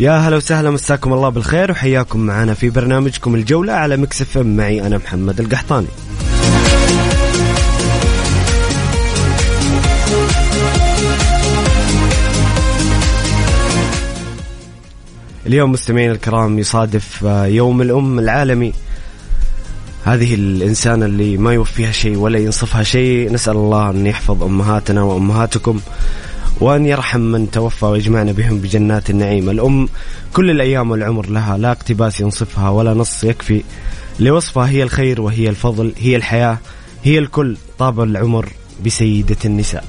يا هلا وسهلا مساكم الله بالخير وحياكم معنا في برنامجكم الجولة على مكسف معي أنا محمد القحطاني. اليوم مستمعين الكرام يصادف آه، يوم الأم العالمي. هذه الإنسانة اللي ما يوفيها شيء ولا ينصفها شيء نسأل الله أن يحفظ أمهاتنا وأمهاتكم. وأن يرحم من توفى ويجمعنا بهم بجنات النعيم. الأم كل الأيام والعمر لها لا اقتباس ينصفها ولا نص يكفي. لوصفها هي الخير وهي الفضل هي الحياة هي الكل. طاب العمر بسيدة النساء.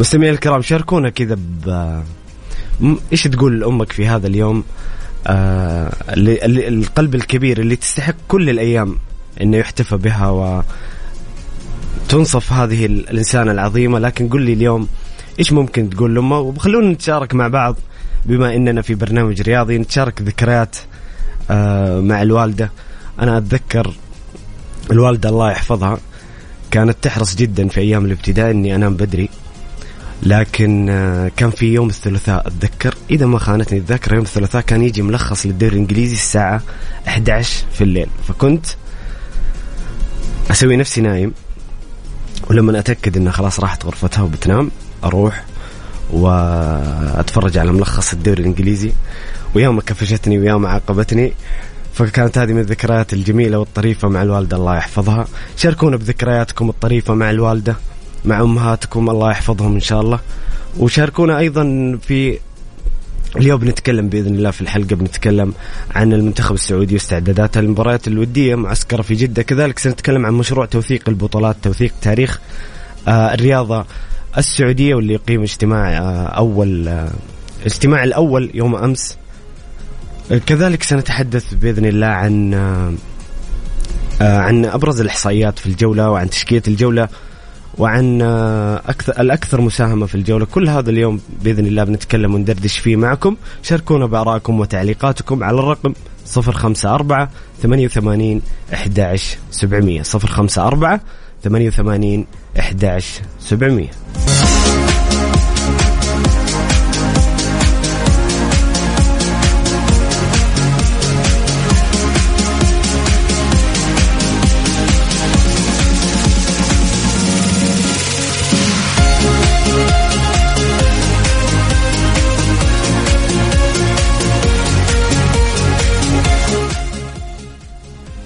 مستمعي الكرام شاركونا كذا ب إيش تقول لأمك في هذا اليوم؟ آه القلب الكبير اللي تستحق كل الأيام. إنه يحتفى بها و تنصف هذه ال- الإنسانة العظيمة. لكن قل لي اليوم إيش ممكن تقول لأمه؟ وخلونا نتشارك مع بعض. بما إننا في برنامج رياضي نتشارك ذكريات آه مع الوالدة. أنا أتذكر الوالدة الله يحفظها كانت تحرص جدا في أيام الابتداء إني أنام بدري. لكن آه، كان في يوم الثلاثاء أتذكر إذا ما خانتني الذاكرة يوم الثلاثاء كان يجي ملخص للدوري الإنجليزي الساعة 11 في الليل. فكنت أسوي نفسي نايم ولما أتأكد انها خلاص راحت غرفتها وبتنام أروح وأتفرج على ملخص الدوري الإنجليزي. ويوم كفشتني ويوم عاقبتني فكانت هذه من الذكريات الجميلة والطريفة مع الوالدة الله يحفظها. شاركونا بذكرياتكم الطريفة مع الوالدة مع أمهاتكم الله يحفظهم إن شاء الله. وشاركونا أيضا في اليوم بنتكلم بإذن الله في الحلقة بنتكلم عن المنتخب السعودي واستعداداته. للمباريات الودية معسكرة في جدة. كذلك سنتكلم عن مشروع توثيق البطولات توثيق تاريخ آه الرياضة السعودية واللي يقيم اجتماع آه أول آه الاجتماع الأول يوم أمس. آه كذلك سنتحدث بإذن الله عن آه آه عن أبرز الإحصائيات في الجولة وعن تشكيلة الجولة. وعن آه، أكثر الأكثر مساهمة في الجولة. كل هذا اليوم بإذن الله بنتكلم وندردش فيه معكم. شاركونا بآرائكم وتعليقاتكم على الرقم 054 88 11 700 054 88 11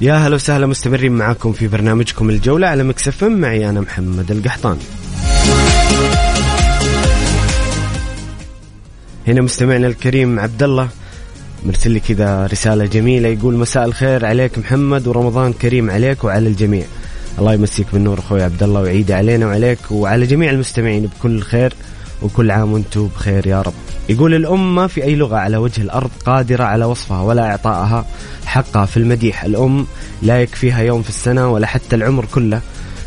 يا هلا وسهلا مستمرين معاكم في برنامجكم الجولة على مكسف معي أنا محمد القحطاني. هنا مستمعنا الكريم عبد الله مرسل لي كذا رسالة جميلة يقول مساء الخير عليك محمد ورمضان كريم عليك وعلى الجميع. الله يمسيك بالنور أخوي عبد الله ويعيد علينا وعليك وعلى جميع المستمعين بكل خير وكل عام وأنتم بخير يا رب. يقول الأم ما في أي لغة على وجه الأرض قادرة على وصفها ولا إعطائها حقها في المديح. الأم لا يكفيها يوم في السنة ولا حتى العمر كله.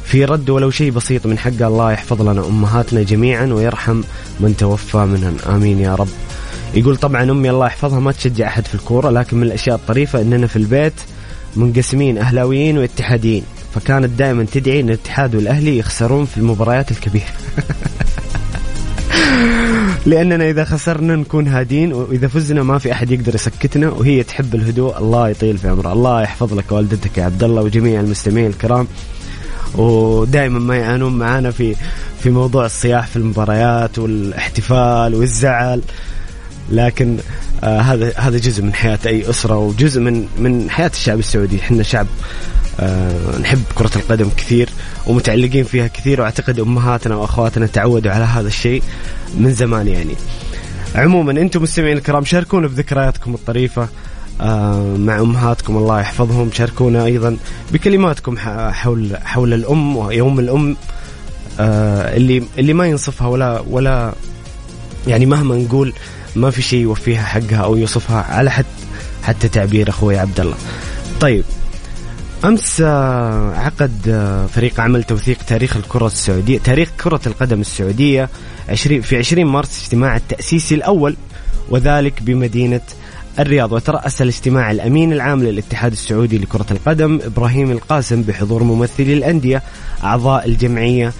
في رد ولو شيء بسيط من حق الله يحفظ لنا أمهاتنا جميعا ويرحم من توفى منهن آمين يا رب. يقول طبعا أمي الله يحفظها ما تشجع أحد في الكورة لكن من الأشياء الطريفة أننا في البيت منقسمين أهلاويين واتحاديين. فكانت دائما تدعي أن الاتحاد والأهلي يخسرون في المباريات الكبيرة. لأننا إذا خسرنا نكون هادين وإذا فزنا ما في أحد يقدر يسكتنا وهي تحب الهدوء. الله يطيل في عمرها الله يحفظ لك والدتك يا عبد الله وجميع المستمعين الكرام. ودائما ما يعانون معانا في في موضوع الصياح في المباريات والاحتفال والزعل. لكن آه هذا هذا جزء من حياة أي أسرة وجزء من من حياة الشعب السعودي. إحنا شعب آه نحب كرة القدم كثير ومتعلقين فيها كثير وأعتقد أمهاتنا وأخواتنا تعودوا على هذا الشيء. من زمان يعني. عموما أنتم مستمعين الكرام شاركونا بذكرياتكم الطريفة آه مع أمهاتكم الله يحفظهم شاركونا أيضا بكلماتكم حول حول الأم ويوم الأم آه اللي اللي ما ينصفها ولا ولا يعني مهما نقول ما في شيء يوفيها حقها أو يوصفها على حد حتى تعبير أخوي عبد الله. طيب أمس آه، عقد آه، فريق عمل توثيق تاريخ الكرة السعودية تاريخ كرة القدم السعودية 20 في 20 مارس اجتماع التاسيسي الأول وذلك بمدينة الرياض. وترأس الاجتماع الأمين العام للاتحاد السعودي لكرة القدم إبراهيم القاسم بحضور ممثلي الأندية أعضاء الجمعية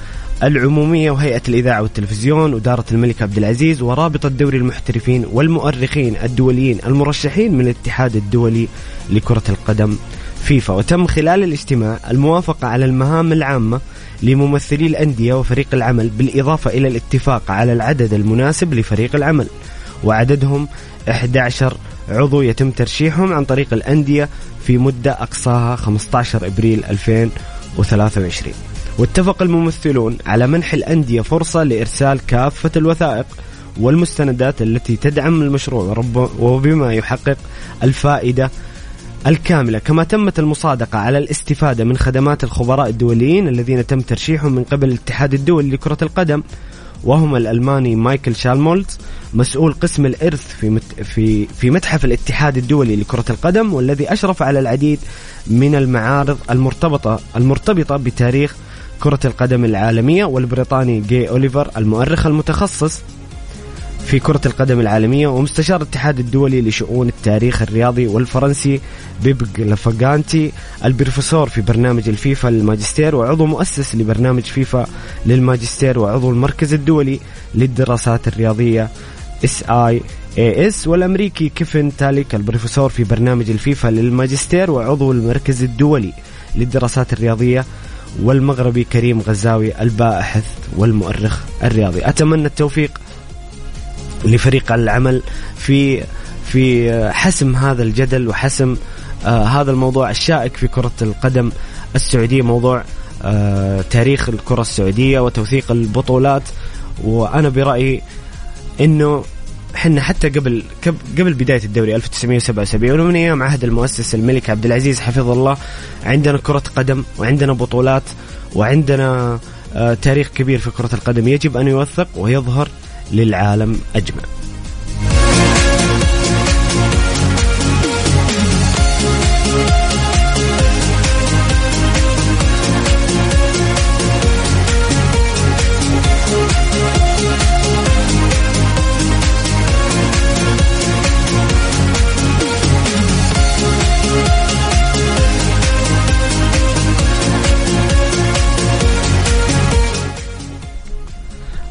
العمومية وهيئة الإذاعة والتلفزيون ودارة الملك عبد العزيز ورابطة دوري المحترفين والمؤرخين الدوليين المرشحين من الاتحاد الدولي لكرة القدم فيفا وتم خلال الاجتماع الموافقة على المهام العامة لممثلي الأندية وفريق العمل بالإضافة إلى الاتفاق على العدد المناسب لفريق العمل وعددهم 11 عضو يتم ترشيحهم عن طريق الأندية في مدة أقصاها 15 إبريل 2023 واتفق الممثلون على منح الأندية فرصة لإرسال كافة الوثائق والمستندات التي تدعم المشروع وبما يحقق الفائدة الكاملة كما تمت المصادقة على الاستفادة من خدمات الخبراء الدوليين الذين تم ترشيحهم من قبل الاتحاد الدولي لكرة القدم وهم الألماني مايكل شالمولتز مسؤول قسم الإرث في في في متحف الاتحاد الدولي لكرة القدم والذي أشرف على العديد من المعارض المرتبطة المرتبطة بتاريخ كرة القدم العالمية والبريطاني غاي أوليفر المؤرخ المتخصص. في كرة القدم العالمية ومستشار الاتحاد الدولي لشؤون التاريخ الرياضي والفرنسي بيبق لافاغانتي البروفيسور في برنامج الفيفا للماجستير وعضو مؤسس لبرنامج فيفا للماجستير وعضو المركز الدولي للدراسات الرياضية CIES والأمريكي كيفن تاليك البروفيسور في برنامج الفيفا للماجستير وعضو المركز الدولي للدراسات الرياضية والمغربي كريم غزاوي الباحث والمؤرخ الرياضي. أتمنى التوفيق لفريق العمل في في حسم هذا الجدل وحسم آه هذا الموضوع الشائك في كرة القدم السعودية موضوع آه تاريخ الكرة السعودية وتوثيق البطولات. وأنا برأيي أنه إحنا حتى قبل قبل بداية الدوري 1977 ومن أيام عهد المؤسس الملك عبد العزيز حفظه الله عندنا كرة قدم وعندنا بطولات وعندنا آه تاريخ كبير في كرة القدم. يجب أن يوثق ويظهر للعالم أجمع.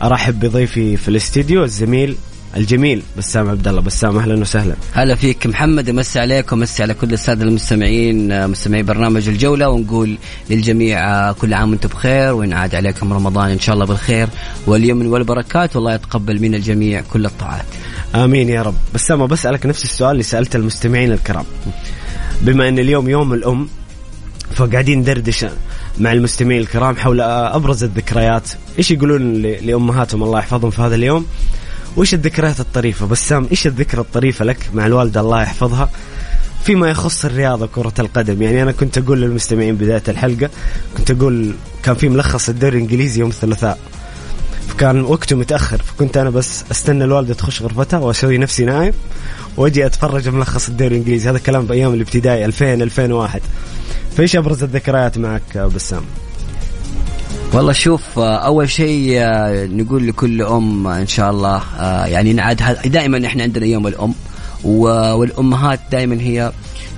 ارحب بضيفي في الاستديو الزميل الجميل بسام عبد الله بسام أهلا وسهلا. هلا فيك محمد امسي عليك ومسي على كل السادة المستمعين مستمعي برنامج الجولة ونقول للجميع كل عام وأنتم بخير وينعاد عليكم رمضان إن شاء الله بالخير واليمن والبركات والله يتقبل من الجميع كل الطاعات. آمين يا رب. بسام بسالك نفس السؤال اللي سألته المستمعين الكرام. بما أن اليوم يوم الأم فقاعدين ندردش مع المستمعين الكرام حول أبرز الذكريات. إيش يقولون لأمهاتهم؟ الله يحفظهم في هذا اليوم. وإيش الذكريات الطريفة؟ بسام إيش الذكرى الطريفة لك مع الوالدة؟ الله يحفظها. فيما يخص الرياضة كرة القدم. يعني أنا كنت أقول للمستمعين بداية الحلقة كنت أقول كان في ملخص الدوري الإنجليزي يوم الثلاثاء. فكان وقته متأخر فكنت أنا بس أستنى الوالدة تخش غرفتها وأسوي نفسي نايم وأجي أتفرج ملخص الدوري الإنجليزي. هذا كلام بأيام الابتدائي 2000 2001 فايش ابرز الذكريات معك بسام؟ والله شوف آه، أول شيء آه، نقول لكل أم إن شاء الله آه، يعني نعاد دائما إحنا عندنا يوم الأم والأمهات دائما هي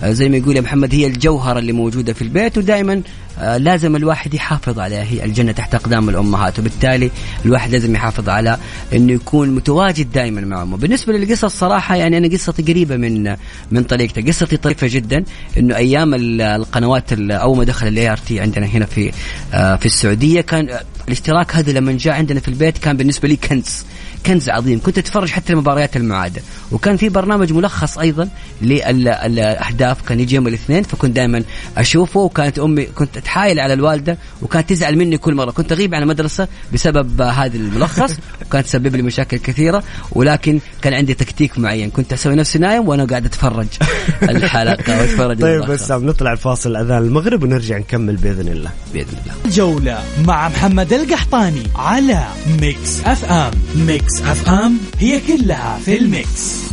زي ما يقول يا محمد هي الجوهرة اللي موجودة في البيت ودائما آه، لازم الواحد يحافظ عليها هي الجنة تحت أقدام الأمهات وبالتالي الواحد لازم يحافظ على أنه يكون متواجد دائما مع أمه بالنسبة للقصة الصراحة يعني أنا قصتي قريبة من من طريقته قصتي طريفة جدا أنه أيام القنوات أول ما دخل ال ART عندنا هنا في آه، في السعودية كان الاشتراك هذا لما جاء عندنا في البيت كان بالنسبة لي كنز. كنز عظيم. كنت أتفرج حتى المباريات المعادة. وكان في برنامج ملخص أيضا للأهداف. كان يجي يوم الاثنين فكنت دائما أشوفه. وكانت أمي كنت أتحايل على الوالدة وكانت تزعل مني كل مرة. كنت أغيب عن المدرسة بسبب هذا الملخص وكانت تسبب لي مشاكل كثيرة. ولكن كان عندي تكتيك معين. كنت أسوي نفسي نايم وأنا قاعد أتفرج الحلقة وأتفرج طيب بس نطلع الفاصل أذان المغرب ونرجع نكمل بإذن الله. بإذن الله. جولة مع محمد القحطاني على ميكس أف أم. ميكس اف ام هي كلها في الميكس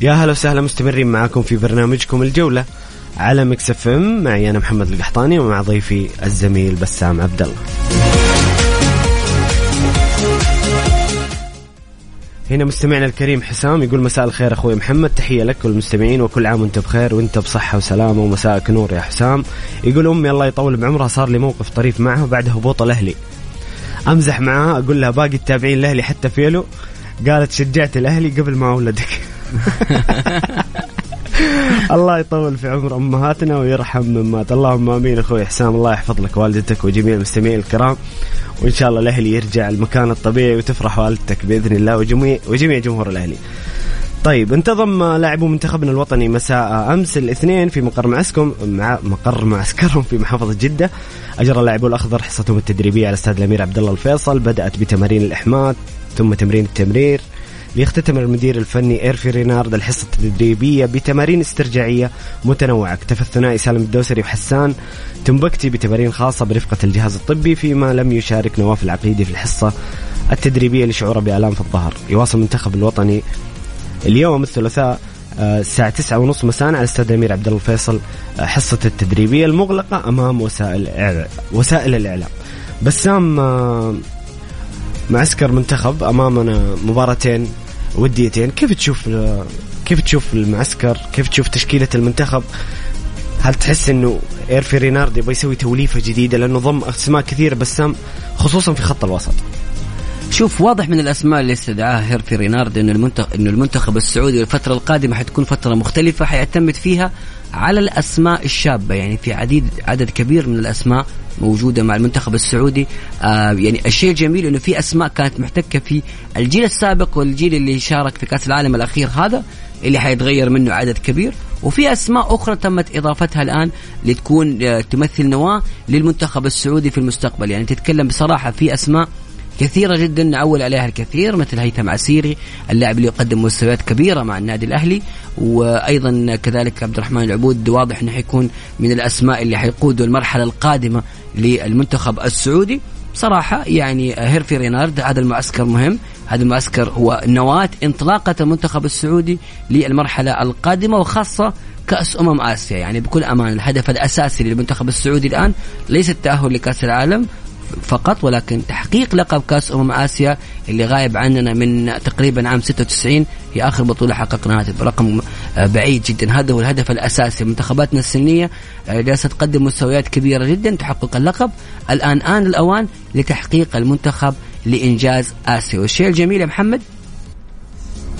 يا هلا وسهلا مستمرين معاكم في برنامجكم الجولة على مكس اف ام معي أنا محمد القحطاني ومع ضيفي الزميل بسام عبد الله. هنا مستمعنا الكريم حسام يقول مساء الخير أخوي محمد تحية لك والمستمعين وكل عام وأنت بخير وأنت بصحة وسلامة ومساءك نور يا حسام. يقول أمي الله يطول بعمرها صار لي موقف طريف معها بعد هبوط الأهلي. أمزح معها أقول لها باقي التابعين الاهلي حتى فيلو قالت شجعت الأهلي قبل ما ولدك الله يطول في عمر أمهاتنا ويرحم من مات. اللهم آمين. أخوي حسام الله يحفظ لك والدتك وجميع المستمعين الكرام. وإن شاء الله الأهلي يرجع المكان الطبيعي وتفرح والدتك بإذن الله وجميع وجميع جمهور الأهلي. طيب انتظم لاعبو منتخبنا الوطني مساء أمس الاثنين في مقر معسكم مع مقر معسكرهم في محافظة جدة. أجرى لاعبو الأخضر حصتهم التدريبية على استاد الأمير عبد الله الفيصل. بدأت بتمارين الاحماء ثم تمرين التمرير. ليختتم المدير الفني إيرفي رينارد الحصة التدريبية بتمارين استرجاعية متنوعة. اكتفى الثنائي سالم الدوسري وحسان تنبكتي بتمارين خاصة برفقة الجهاز الطبي فيما لم يشارك نواف العقيدي في الحصة التدريبية لشعوره بآلام في الظهر. يواصل المنتخب الوطني اليوم الثلاثاء آه، الساعة تسعة ونص مساء على استاد الأمير عبد الله الفيصل آه، حصة التدريبية المغلقة أمام وسائل وسائل الإعلام. بسام آه، معسكر منتخب أمامنا مباراتين وديتين. كيف تشوف كيف تشوف المعسكر؟ كيف تشوف تشكيلة المنتخب؟ هل تحس إنه إيرفي رينارد يبغى يسوي توليفة جديدة؟ لأنه ضم أسماء كثيرة بسام خصوصا في خط الوسط. شوف واضح من الأسماء اللي استدعاها هيرفي رينارد إنه المنتخب إنه المنتخب السعودي الفترة القادمة حتكون فترة مختلفة حيعتمد فيها على الأسماء الشابة. يعني في عديد عدد كبير من الأسماء موجودة مع المنتخب السعودي. آه يعني الشيء الجميل إنه في أسماء كانت محتكة في الجيل السابق والجيل اللي شارك في كأس العالم الأخير هذا اللي حيتغير منه عدد كبير. وفي أسماء أخرى تمت إضافتها الآن لتكون آه تمثل نواة للمنتخب السعودي في المستقبل. يعني تتكلم بصراحة في أسماء كثيرة جدا نعول عليها الكثير مثل هيثم عسيري اللاعب اللي يقدم مستويات كبيرة مع النادي الأهلي وأيضا كذلك عبد الرحمن العبود واضح أنه حيكون من الأسماء اللي حيقودوا المرحلة القادمة للمنتخب السعودي. صراحة يعني هيرفي رينارد هذا المعسكر مهم هذا المعسكر هو نواة انطلاقة المنتخب السعودي للمرحلة القادمة وخاصة كأس أمم آسيا. يعني بكل أمان الهدف الأساسي للمنتخب السعودي الآن ليس التأهل لكأس العالم فقط ولكن تحقيق لقب كاس أمم آسيا اللي غايب عننا من تقريبا عام 96 هي آخر بطولة حققناها برقم آه، بعيد جدا. هذا هو الهدف الأساسي. منتخباتنا السنية آه، جالسة تقدم مستويات كبيرة جدا تحقق اللقب. الآن آن الأوان لتحقيق المنتخب لإنجاز آسيا. والشيء الجميل يا محمد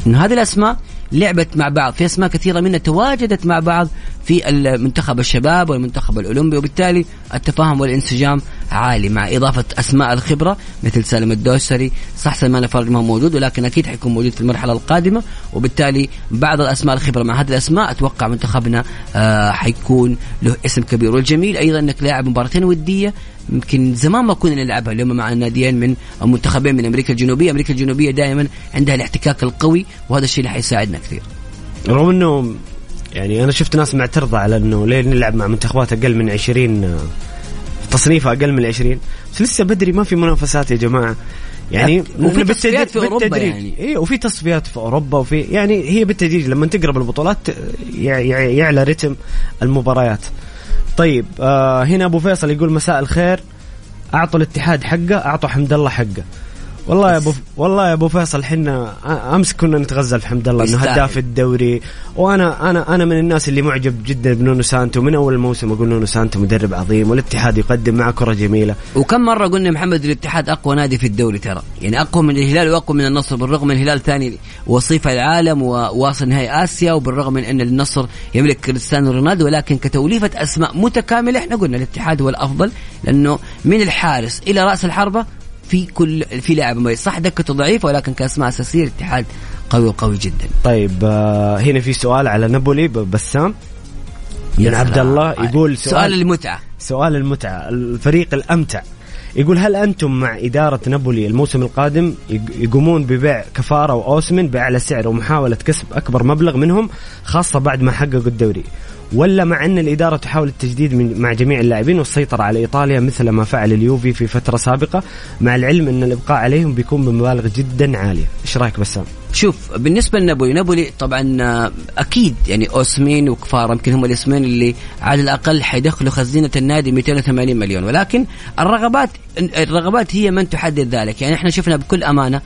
إن هذه الأسماء لعبت مع بعض في أسماء كثيرة منها تواجدت مع بعض في المنتخب الشباب والمنتخب الأولمبي وبالتالي التفاهم والانسجام عالي مع إضافة أسماء الخبرة مثل سالم الدوسري صح سلمان الفرج ما موجود ولكن أكيد حيكون موجود في المرحلة القادمة وبالتالي بعض الأسماء الخبرة مع هذه الأسماء أتوقع منتخبنا آه حيكون له اسم كبير. والجميل أيضا إنك لاعب مباراتين ودية يمكن زمان ما كنا نلعبها اليوم مع الناديين من منتخبين من أمريكا الجنوبية، أمريكا الجنوبية دائما عندها الاحتكاك القوي وهذا الشيء اللي حيساعدنا كثير. رغم إنه يعني أنا شفت ناس معترضة على إنه ليه نلعب مع منتخبات أقل من 20 تصنيفه أقل من 20 بس لسه بدري ما في منافسات يا جماعة يعني وفي تصفيات في أوروبا بالتدريج. يعني. إيه وفي تصفيات في أوروبا وفي يعني هي بالتدريج لما تقرب البطولات يع- يع- يعلى رتم المباريات طيب آه هنا أبو فيصل يقول مساء الخير. أعطوا الاتحاد حقه أعطوا حمد الله حقه. والله يا ابو والله يا أبو فيصل حنا أمس كنا نتغزل في حمد الله إنه. هداف الدوري. وأنا أنا أنا من الناس اللي معجب جدا بنونو سانتو. من أول الموسم أقول نونو سانتو مدرب عظيم والاتحاد يقدم معه كرة جميلة. وكم مرة قلنا محمد الاتحاد أقوى نادي في الدوري ترى. يعني أقوى من الهلال وأقوى من النصر بالرغم من الهلال ثاني وصيف العالم وواصل نهائي آسيا وبالرغم من أن النصر يملك كريستيانو رونالدو. ولكن كتوليفة أسماء متكاملة إحنا قلنا الاتحاد هو الأفضل لأنه من الحارس إلى رأس الحربة في كل في لاعب مميز. صح دكته ضعيفة ولكن كاسماء اساسيه الاتحاد قوي وقوي جدا. طيب آه هنا في سؤال على نابولي بسام. من عبد. الله يقول سؤال سؤال المتعة. سؤال المتعة. الفريق الأمتع يقول هل أنتم مع إدارة نابولي الموسم القادم يق- يقومون ببيع كفارة وأوسمن بأعلى سعر ومحاولة كسب أكبر مبلغ منهم خاصة بعد ما حققوا الدوري؟ ولا مع أن الإدارة تحاول التجديد من مع جميع اللاعبين والسيطرة على إيطاليا مثل ما فعل اليوفي في فترة سابقة مع العلم أن الإبقاء عليهم بيكون بمبالغ جدا عالية. إيش رأيك بسام؟ شوف بالنسبة لنابولي نابولي طبعا آه، أكيد يعني أوسمين وكفار يمكن هم الاسمين اللي على الأقل حيدخلوا خزينة النادي 280 مليون. ولكن الرغبات الرغبات هي من تحدد ذلك. يعني إحنا شفنا بكل أمانة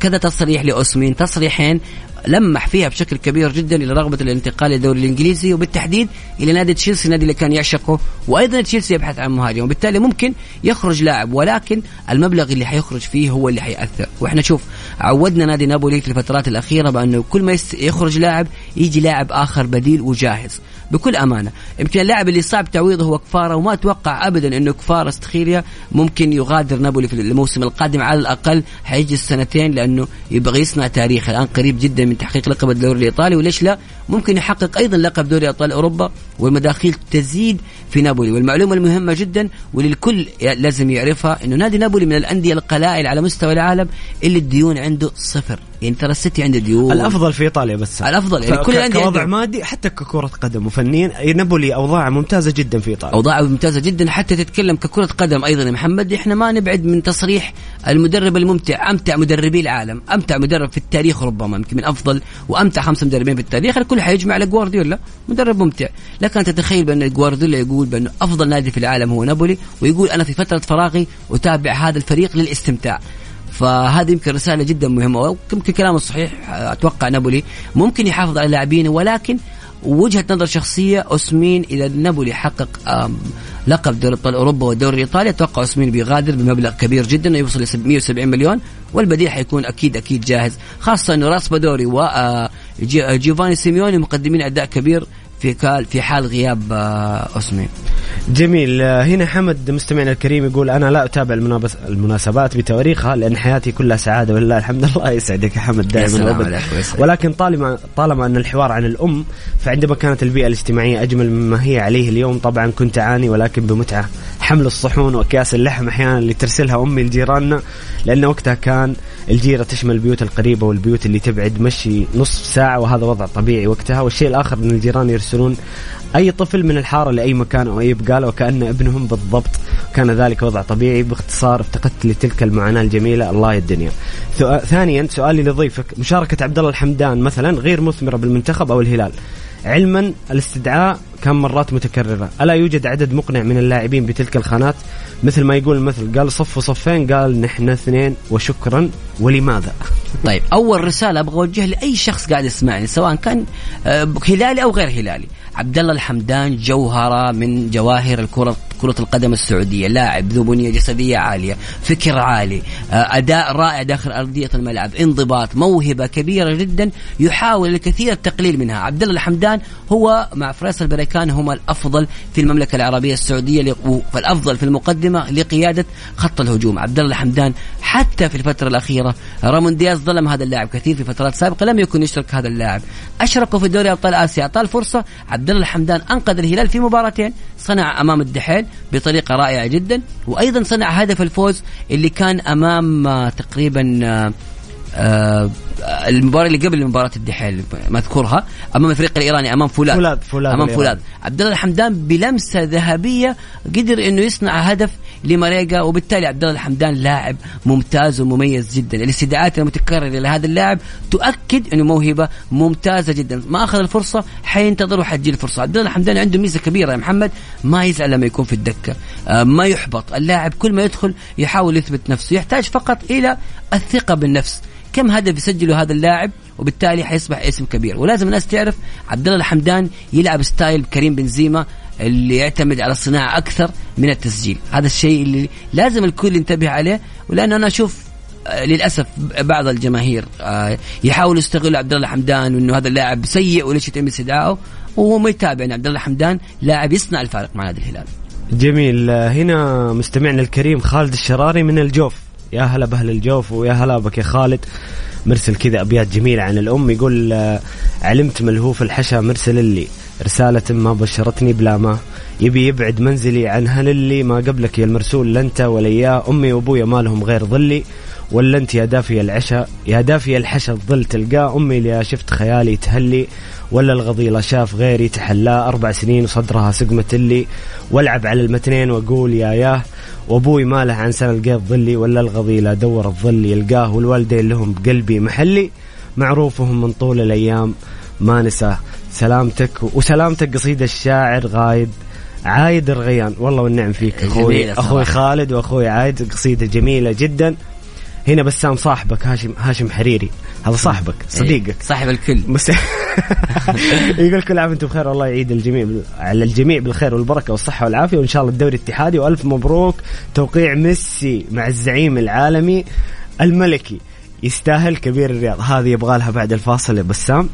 كذا تصريح لأوسمين. تصريحين لمح فيها بشكل كبير جدا إلى رغبة الانتقال للدوري الإنجليزي وبالتحديد إلى نادي تشيلسي النادي اللي كان يعشقه وأيضا تشيلسي يبحث عن مهاجم وبالتالي ممكن يخرج لاعب ولكن المبلغ اللي حيخرج فيه هو اللي حيأثر. وإحنا شوف عودنا نادي نابولي في الفترات الأخيرة بأنه كل ما يخرج لاعب يجي لاعب آخر بديل وجاهز. بكل أمانة. يمكن اللاعب اللي صعب تعويضه هو كفاره وما أتوقع ابدا إنه كفاره استخيريا ممكن يغادر نابولي في الموسم القادم. على الأقل حيجلس سنتين لأنه يبغى يصنع تاريخ الآن قريب جدا من تحقيق لقب الدوري الإيطالي وليش لا؟ ممكن يحقق أيضا لقب دوري أبطال أوروبا والمداخيل تزيد في نابولي. والمعلومة المهمة جدا والكل لازم يعرفها إنه نادي نابولي من الأندية القلائل على مستوى العالم اللي الديون عنده صفر. يعني ترى السيتي عنده ديون. الأفضل في إيطاليا بس. الأفضل، يعني كل الأندية كوضع. مادي حتى ككرة قدم. وفنيا نابولي اوضاعه ممتازة جدا في إيطاليا. اوضاعه ممتازة جدا حتى تتكلم ككرة قدم أيضا يا محمد. إحنا ما نبعد من تصريح المدرب الممتع. أمتع مدربي العالم. أمتع مدرب في التاريخ ربما يمكن من أفضل وأمتع خمسة مدربين في التاريخ. الكل حيجمع على جوارديولا. مدرب ممتع. لك أن تتخيل بأن جوارديولا يقول بأنه أفضل نادي في العالم هو نابولي ويقول أنا في فترة فراغي أتابع هذا الفريق للاستمتاع. فهذه يمكن رسالة جدا مهمة ويمكن كلامه صحيح أتوقع نابولي ممكن يحافظ على لاعبينه ولكن وجهة نظر شخصية أوسمين إذا نابولي حقق لقب دوري أبطال أوروبا والدوري الايطالي أتوقع أوسمين بيغادر بمبلغ كبير جدا يوصل ل 170 مليون والبديل حيكون أكيد أكيد جاهز. خاصة إنه راس بدوري وجيوفاني سيميوني مقدمين أداء كبير في في حال غياب آه، اوسمين جميل. آه، هنا حمد مستمعنا الكريم يقول أنا لا أتابع المناسبات بتواريخها لأن حياتي كلها سعادة ولله الحمد الله يسعدك يا حمد دائما. ولكن طالما طالما أن الحوار عن الأم فعندما كانت البيئة الاجتماعية أجمل مما هي عليه اليوم طبعا كنت أعاني ولكن بمتعة. حمل الصحون وأكياس اللحم أحيانا اللي ترسلها أمي لجيراننا لأن وقتها كان الجيرة تشمل البيوت القريبة والبيوت اللي تبعد مشي نصف ساعة وهذا وضع طبيعي وقتها. والشيء الآخر إن الجيران يرسلون أي طفل من الحارة لأي مكان أو أي بقالة وكأن ابنهم بالضبط. كان ذلك وضع طبيعي باختصار افتقدت لتلك المعاناة الجميلة. الله يا الدنيا ثانيا سؤالي لضيفك. مشاركة عبد الله الحمدان مثلا غير مثمرة بالمنتخب أو الهلال. علما الاستدعاء كان مرات متكررة. ألا يوجد عدد مقنع من اللاعبين بتلك الخانات؟ مثل ما يقول المثل قال صف صفين قال نحن اثنين وشكرا ولماذا؟ طيب أول رسالة أبغى أوجهها لأي شخص قاعد يسمعني سواء كان آه، هلالي أو غير هلالي عبد الله الحمدان جوهرة من جواهر الكره كرة القدم السعودية لاعب ذو بنية جسدية عالية فكر عالي آه، أداء رائع داخل أرضية الملعب انضباط موهبة كبيرة جدا يحاول الكثير التقليل منها. عبد الله الحمدان هو مع فيصل بريكان هما الأفضل في المملكة العربية السعودية ل- والأفضل في المقدمة لقيادة خط الهجوم. عبد الله الحمدان حتى في الفترة الأخيرة رامون دياز ظلم هذا اللاعب كثير في فترات سابقة لم يكن يشرك هذا اللاعب. أشركوا في دوري أبطال آسيا أعطاه الفرصة عبد الله الحمدان أنقذ الهلال في مباراتين صنع أمام الدحيل بطريقة رائعة جدا وأيضا صنع هدف الفوز اللي كان أمام آه، تقريبا آه، آه، المباراة اللي قبل مباراة الدحيل مذكورها أمام الفريق الإيراني أمام فولاذ فولاذ- فولاذ أمام. فولاذ عبد الله الحمدان بلمسة ذهبية قدر إنه يصنع هدف لماريجا وبالتالي عبد الله الحمدان لاعب ممتاز ومميز جدا. الاستدعاءات المتكررة لهذا اللاعب تؤكد إنه موهبة ممتازة جدا. ما أخذ الفرصة حينتظر وحتجي الفرصة. عبد الله الحمدان عنده ميزة كبيرة يا محمد ما يزعل لما يكون في الدكة. آه، ما يحبط. اللاعب كل ما يدخل يحاول يثبت نفسه يحتاج فقط إلى الثقة بالنفس. كم هدف يسجله هذا اللاعب وبالتالي حيصبح اسم كبير. ولازم الناس تعرف عبد الله الحمدان يلعب ستايل كريم بنزيما اللي يعتمد على الصناعة أكثر من التسجيل. هذا الشيء اللي لازم الكل ينتبه عليه. ولأن أنا أشوف آه، للأسف بعض الجماهير آه، يحاولوا يستغلوا عبد الله الحمدان وإنه هذا اللاعب سيء وليش يتم استدعائه. وهو ما يتابع يعني عبد الله الحمدان لاعب يصنع الفارق مع نادي الهلال. جميل. آه، هنا مستمعنا الكريم خالد الشراري من الجوف. يا هلا بأهل الجوف ويا هلا بك يا خالد. مرسل كذا أبيات جميلة عن الأم. يقول آه، علمت ملهوف الحشا مرسل لي. رسالة ما بشرتني بلا ما. يبي يبعد منزلي عن هللي. ما قبلك يا المرسول لا أنت ولا اياه أمي وابويا ما لهم غير ظلي. ولا انت يا دافي العشا يا دافي الحشا الظل تلقاه؟ أمي اللي شفت خيالي تهلي ولا الغضيلة شاف غيري تحلاه؟ أربع سنين وصدرها سقمة اللي والعب على المتنين وأقول يا ياه وأبوي ما له عن سنة لقيت ظلي ولا الغضيلة دور الظل يلقاه والوالدين لهم بقلبي محلي معروفهم من طول الأيام ما نساه سلامتك وسلامتك قصيدة الشاعر غايد عايد الرغيان والله والنعم فيك صراحة. أخوي خالد وأخوي عايد قصيدة جميلة جدا. هنا بسام صاحبك هاشم هاشم حريري. هذا صاحبك صديقك. صاحب الكل. يقول كل عام وأنتم بخير والله يعيد الجميع بال- على الجميع بالخير والبركة والصحة والعافية وإن شاء الله الدوري الاتحادي وألف مبروك. توقيع ميسي مع الزعيم العالمي. الملكي يستاهل كبير الرياض. هذه يبغى لها بعد الفاصل يا بسام.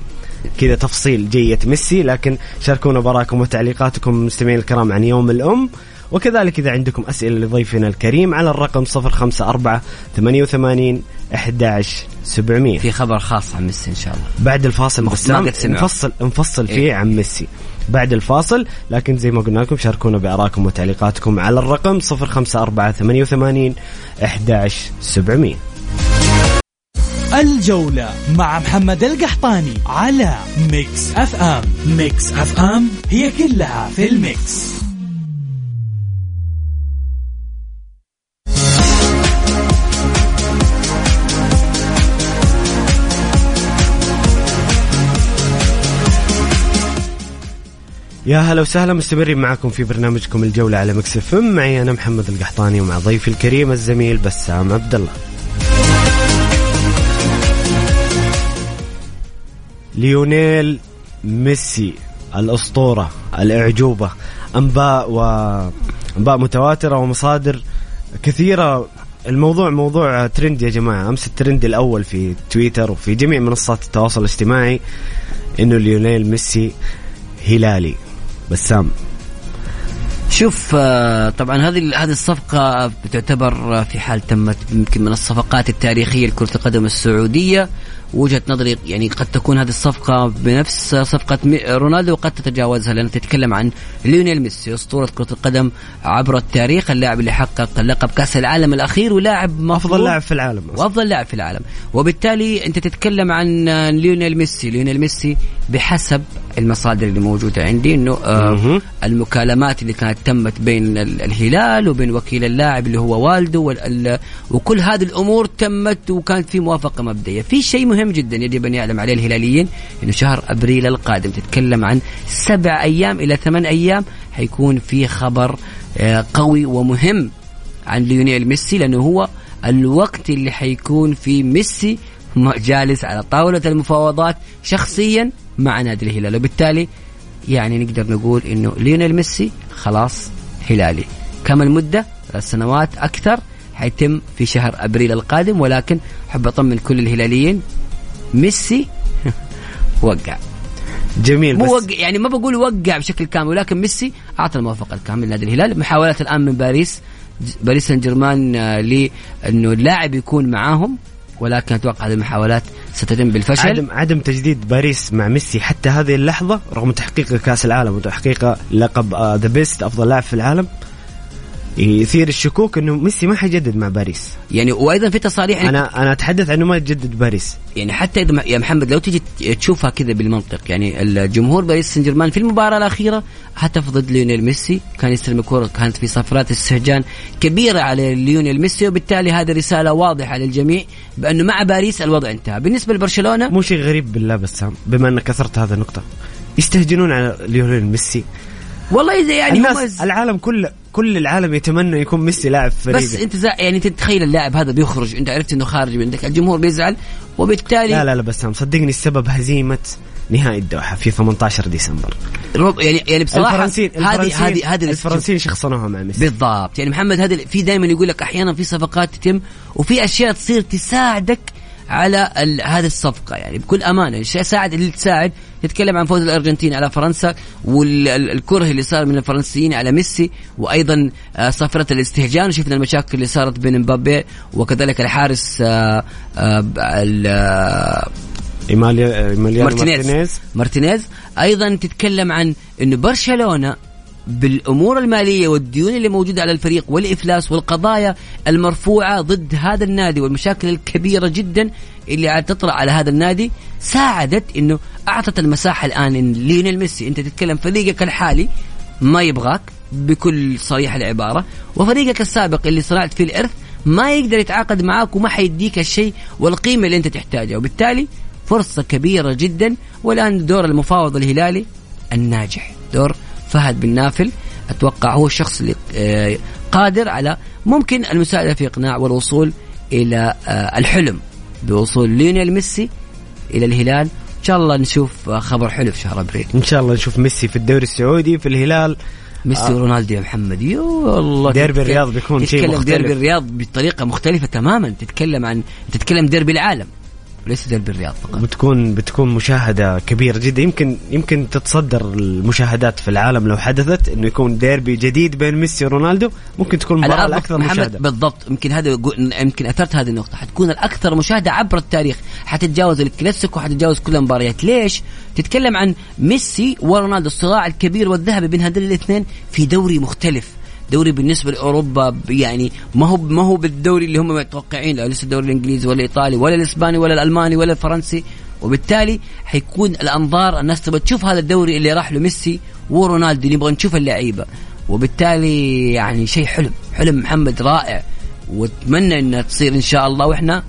كذا تفصيل جية ميسي لكن شاركونا براكم وتعليقاتكم مستمعين الكرام عن يوم الأم. وكذلك إذا عندكم أسئلة لضيفنا الكريم على الرقم 054 88 11 700 في خبر خاص عن ميسي إن شاء الله. بعد الفاصل بسام. نفصل نفصل فيه إيه. عن ميسي. بعد الفاصل لكن زي ما قلنا لكم شاركونا بارائكم وتعليقاتكم على الرقم 054 88 11 700 الجولة مع محمد القحطاني على ميكس أف أم. ميكس أف أم هي كلها في الميكس. يا هلا وسهلا مستمرين معكم في برنامجكم الجولة على Mix FM. معي أنا محمد القحطاني ومع ضيفي الكريم الزميل بسام عبد الله ليونيل ميسي الأسطورة الأعجوبة أنباء وأنباء متواترة ومصادر كثيرة. الموضوع موضوع ترند يا جماعة. أمس الترند الأول في تويتر وفي جميع منصات التواصل الاجتماعي إنه ليونيل ميسي هلالي. بسام. شوف آه، طبعا هذه هذه الصفقة بتعتبر في حال تمت يمكن من الصفقات التاريخية لكرة القدم السعودية. وجهة نظري يعني قد تكون هذه الصفقة بنفس صفقة مي- رونالدو وقد تتجاوزها لأن تتكلم عن ليونيل ميسي أسطورة كرة القدم عبر التاريخ اللاعب اللي حقق لقب كأس العالم الأخير ولاعب أفضل مفروض لاعب في العالم. وافضل لاعب في العالم وبالتالي أنت تتكلم عن ليونيل ميسي ليونيل ميسي بحسب المصادر اللي موجودة عندي إنه آه. المكالمات اللي كانت تمت بين ال- الهلال وبين وكيل اللاعب اللي هو والده وال- وكل هذه الأمور تمت وكانت في موافقة مبدئية في شيء مهم جدا يجب أن يعلم عليه الهلاليين إنه شهر أبريل القادم تتكلم عن سبع أيام إلى ثمان أيام حيكون في خبر آه، قوي ومهم عن ليونيل ميسي لأنه هو الوقت اللي حيكون فيه ميسي جالس على طاولة المفاوضات شخصيا مع نادي الهلال. وبالتالي يعني نقدر نقول إنه ليونيل ميسي خلاص هلالي. كم المدة؟ سنوات أكثر حيتم في شهر أبريل القادم ولكن أحب أطمن كل الهلاليين ميسي وقع. جميل مو بس وقع يعني ما بقول وقع بشكل كامل ولكن ميسي أعطى الموافقة الكاملة لنادي الهلال. محاولات الآن من باريس باريس سان جيرمان آه، لأنه اللاعب يكون معاهم ولكن أتوقع هذه المحاولات ستتم بالفشل. عدم عدم تجديد باريس مع ميسي حتى هذه اللحظة رغم تحقيق كأس العالم وتحقيق لقب The Best أفضل لاعب في العالم يثير الشكوك إنه ميسي ما حيجدد مع باريس. يعني وأيضا في تصاريح أنا أنا أتحدث إنه ما يجدد باريس. يعني حتى إذا يا محمد لو تجي تشوفها كذا بالمنطق يعني الجمهور باريس سان جيرمان في المباراة الأخيرة هتف ضد ليونيل ميسي. كان يستلم الكرة كانت في صفرات استهجان كبيرة على ليونيل ميسي وبالتالي هذه رسالة واضحة للجميع بأنه مع باريس الوضع انتهى. بالنسبة لبرشلونة؟ مو شيء غريب بالله بسام بما أنك اثرت هذا النقطة يستهجنون على ليونيل ميسي. والله إذا يعني الناس العالم كله كل العالم يتمنى يكون ميسي لاعب فريقه بس انت زا يعني تتخيل اللاعب هذا بيخرج انت عرفت انه خارج عندك الجمهور بيزعل وبالتالي لا لا لا بس صدقني السبب هزيمة نهائي الدوحة في 18 ديسمبر. يعني يعني بصراحة الفرنسيين هذه هذه هذه الفرنسيين شخصنوها مع ميسي. بالضبط. يعني محمد هذا في دائما يقول لك أحيانا في صفقات تتم وفي أشياء تصير تساعدك على هذه الصفقة. يعني بكل أمانة الشيء ساعد اللي تساعد. تتكلم عن فوز الأرجنتين على فرنسا والكره اللي صار من الفرنسيين على ميسي وأيضا آه، صفرة الاستهجان. وشفنا المشاكل اللي صارت بين مبابي وكذلك الحارس آه، آه، مارتينيز. مارتينيز. مارتينيز. أيضا تتكلم عن إنه برشلونة بالأمور المالية والديون اللي موجودة على الفريق والإفلاس والقضايا المرفوعة ضد هذا النادي والمشاكل الكبيرة جدا اللي عاد تطرأ على هذا النادي ساعدت إنه أعطت المساحة الآن ليونيل ميسي. أنت تتكلم فريقك الحالي ما يبغاك بكل صريح العبارة وفريقك السابق اللي صنعت فيه الإرث ما يقدر يتعاقد معاك وما حيديك الشيء والقيمة اللي أنت تحتاجها. وبالتالي فرصة كبيرة جدا والآن دور المفاوض الهلالي الناجح دور فهد بن نافل أتوقع هو الشخص اللي آه، قادر على ممكن المساعدة في إقناع والوصول إلى آه، الحلم بوصول ليونيل ميسي إلى الهلال. إن شاء الله نشوف خبر حلو في شهر أبريل. إن شاء الله نشوف ميسي في الدوري السعودي في الهلال. ميسي آه. ورونالدو يا محمد. يا الله ديربي الرياض بيكون شيء مختلف ديربي الرياض بطريقة مختلفة تماما. تتكلم عن تتكلم ديربي العالم. وليس ديربي الرياض فقط. بتكون بتكون مشاهدة كبيرة جدا. يمكن يمكن تتصدر المشاهدات في العالم لو حدثت إنه يكون ديربي جديد بين ميسي ورونالدو. ممكن تكون المباراه الاكثر مشاهدة. بالضبط. يمكن هذا يمكن أثرت هذه النقطة. حتكون الأكثر مشاهدة عبر التاريخ. حتتجاوز الكلاسيكو حتتجاوز كل المباريات. ليش؟ تتكلم عن ميسي ورونالدو الصراع الكبير والذهبي بين هذول الاثنين في دوري مختلف. دوري بالنسبة لأوروبا يعني ما هو ما هو بالدوري اللي هم متوقعين لسه الدوري الإنجليزي ولا الإيطالي ولا الإسباني ولا الألماني ولا الفرنسي. وبالتالي حيكون الأنظار الناس تبغى تشوف هذا الدوري اللي راح له ميسي ورونالدو نبغى نشوف اللعيبة. وبالتالي يعني شيء حلم حلم محمد رائع. وأتمنى انها تصير إن شاء الله وإحنا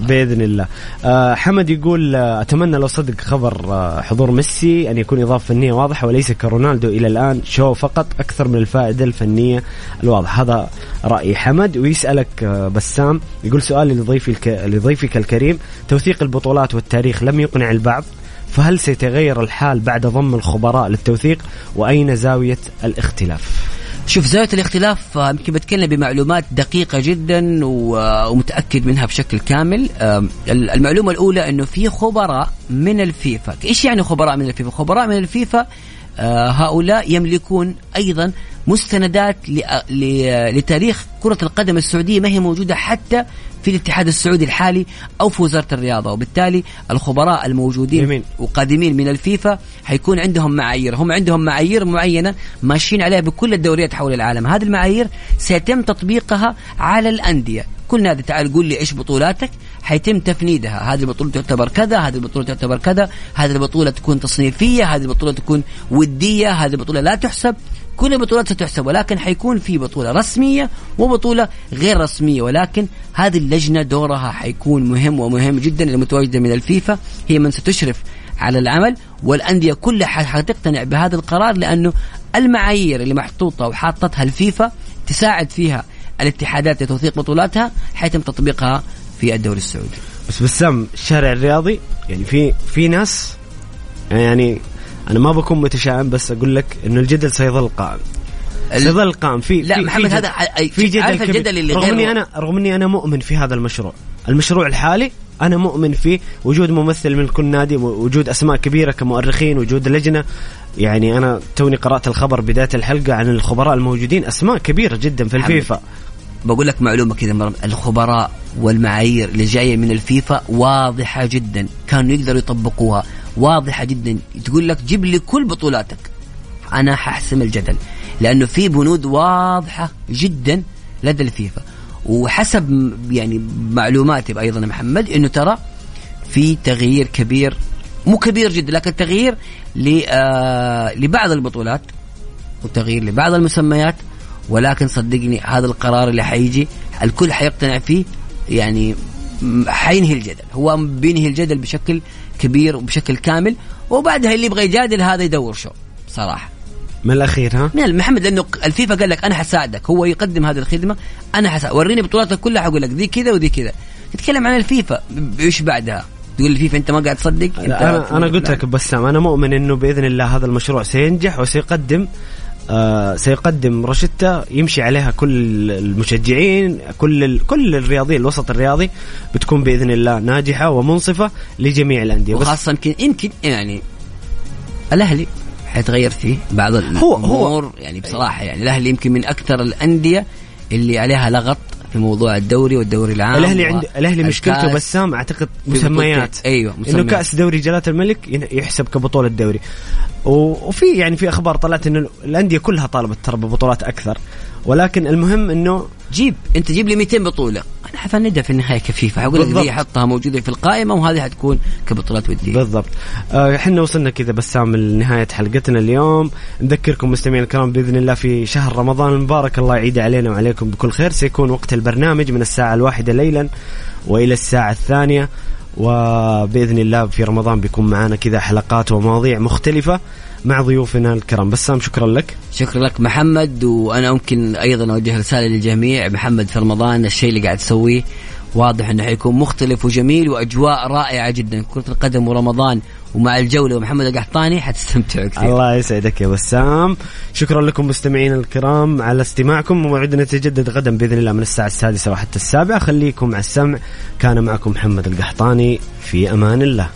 باذن الله. آه حمد يقول آه أتمنى لو صدق خبر آه حضور ميسي أن يكون إضافة فنية واضحة وليس كرونالدو إلى الآن. شو فقط أكثر من الفائدة الفنية الواضحة. هذا رأي حمد. ويسألك آه بسام يقول سؤالي لضيفي الك... لضيفك الكريم. توثيق البطولات والتاريخ لم يقنع البعض فهل سيتغير الحال بعد ضم الخبراء للتوثيق؟ وأين زاوية الاختلاف؟ شوف زاوية الاختلاف آه، يمكن بتكلم بمعلومات دقيقة جدا آه، ومتأكد منها بشكل كامل. المعلومة الأولى أنه في خبراء من الفيفا. إيش يعني خبراء من الفيفا؟ خبراء من الفيفا هؤلاء يملكون أيضا مستندات لتاريخ كرة القدم السعودية ما هي موجودة حتى في الاتحاد السعودي الحالي أو في وزارة الرياضة. وبالتالي الخبراء الموجودين جميل. وقادمين من الفيفا حيكون عندهم معايير. هم عندهم معايير معينة ماشيين عليها بكل الدوريات حول العالم. هذه المعايير سيتم تطبيقها على الأندية. كل نادي تعال قول لي إيش بطولاتك. حيتم تفنيدها. هذه البطولة تعتبر كذا هذه البطولة تعتبر كذا هذه البطولة تكون تصنيفية هذه البطولة تكون ودية هذه البطولة لا تحسب. كل البطولات ستحسب ولكن حيكون في بطولة رسمية وبطولة غير رسمية. ولكن هذه اللجنة دورها حيكون مهم ومهم جدا المتواجدة من الفيفا. هي من ستشرف على العمل والأندية كلها حتقتنع بهذا القرار لأنه المعايير اللي محطوطة وحاطتها الفيفا تساعد فيها الاتحادات لتوثيق بطولاتها حيتم تطبيقها في الدوري السعودي. بس بسام الشارع الرياضي يعني في في ناس يعني أنا ما بكون متشائم بس أقول لك إنه الجدل سيظل قائم. سيظل قائم. في لا في محمد في هذا في جدل عارف الجدل اللي رغم إني أنا رغم إني أنا مؤمن في هذا المشروع. المشروع الحالي أنا مؤمن فيه. وجود ممثل من كل نادي وجود أسماء كبيرة كمؤرخين وجود لجنة. يعني أنا توني قرأت الخبر بداية الحلقة عن الخبراء الموجودين. أسماء كبيرة جدا في الفيفا. بقول لك معلومة كذا الخبراء والمعايير اللي جاية من الفيفا واضحة جدا كانوا يقدروا يطبقوها واضحة جدا. تقول لك جيب لي كل بطولاتك. أنا ححسم الجدل لأنه في بنود واضحة جدا لدى الفيفا. وحسب يعني معلوماتي أيضا محمد إنه ترى في تغيير كبير مو كبير جدا لكن تغيير آه، لبعض البطولات وتغيير لبعض المسميات. ولكن صدقني هذا القرار اللي حيجي الكل حيقتنع فيه يعني حينهي الجدل. هو بينهي الجدل بشكل كبير وبشكل كامل وبعدها اللي يبغى يجادل هذا يدور شو صراحة. من الأخير ها؟ من محمد لأنه الفيفا قال لك أنا حساعدك هو يقدم هذه الخدمة أنا حساعدك وريني بطولاتك كلها حقول لك ذي كذا وذي كذا. تتكلم عن الفيفا إيش بعدها؟ تقول الفيفا أنت ما قاعد تصدق؟ أنت أنا أنا قلت لك بسام أنا مؤمن إنه بإذن الله هذا المشروع سينجح وسيقدم آه سيقدم روشتة يمشي عليها كل المشجعين كل ال كل الرياضيين الوسط الرياضي بتكون بإذن الله ناجحة ومنصفة لجميع الأندية. وخاصة يمكن يمكن يعني الأهلي حيتغير فيه بعض هو- الأمور يعني بصراحة يعني الأهلي يمكن من أكثر الأندية اللي عليها لغط في موضوع الدوري والدوري العام الأهلي عند الأهلي مشكلته. بسام أعتقد مسميات. أيوه إنه مسميات. كأس دوري جلالة الملك يحسب كبطولة دوري وفي يعني في أخبار طلعت إنه الأندية كلها طالبت ترى ببطولات أكثر ولكن المهم إنه جيب أنت جيب لي 200 بطولة حفندها في النهاية كفيفه حقول لك. ذي حطها موجودة في القائمة وهذه حتكون كبطولات ودية. بالضبط. آه، إحنا وصلنا كذا بسام لنهاية حلقتنا اليوم. نذكركم مستمعينا الكرام بإذن الله في شهر رمضان المبارك. الله يعيد علينا وعليكم بكل خير. سيكون وقت البرنامج من الساعة الواحدة ليلا وإلى الساعة الثانية. وبإذن الله في رمضان بيكون معنا كذا حلقات ومواضيع مختلفة. مع ضيوفنا الكرام. بسام شكرا لك. شكرا لك محمد وأنا ممكن أيضا أوجه رسالة للجميع. محمد في رمضان الشيء اللي قاعد تسويه واضح إنه حيكون مختلف وجميل وأجواء رائعة جدا. كرة القدم ورمضان ومع الجولة ومحمد القحطاني حتستمتعوا كثير الله يسعدك يا بسام. شكرا لكم مستمعينا الكرام على استماعكم. موعدنا يتجدد غدا بإذن الله من الساعة السادسة وحتى السابعه خليكم على السمع. كان معكم محمد القحطاني. في أمان الله.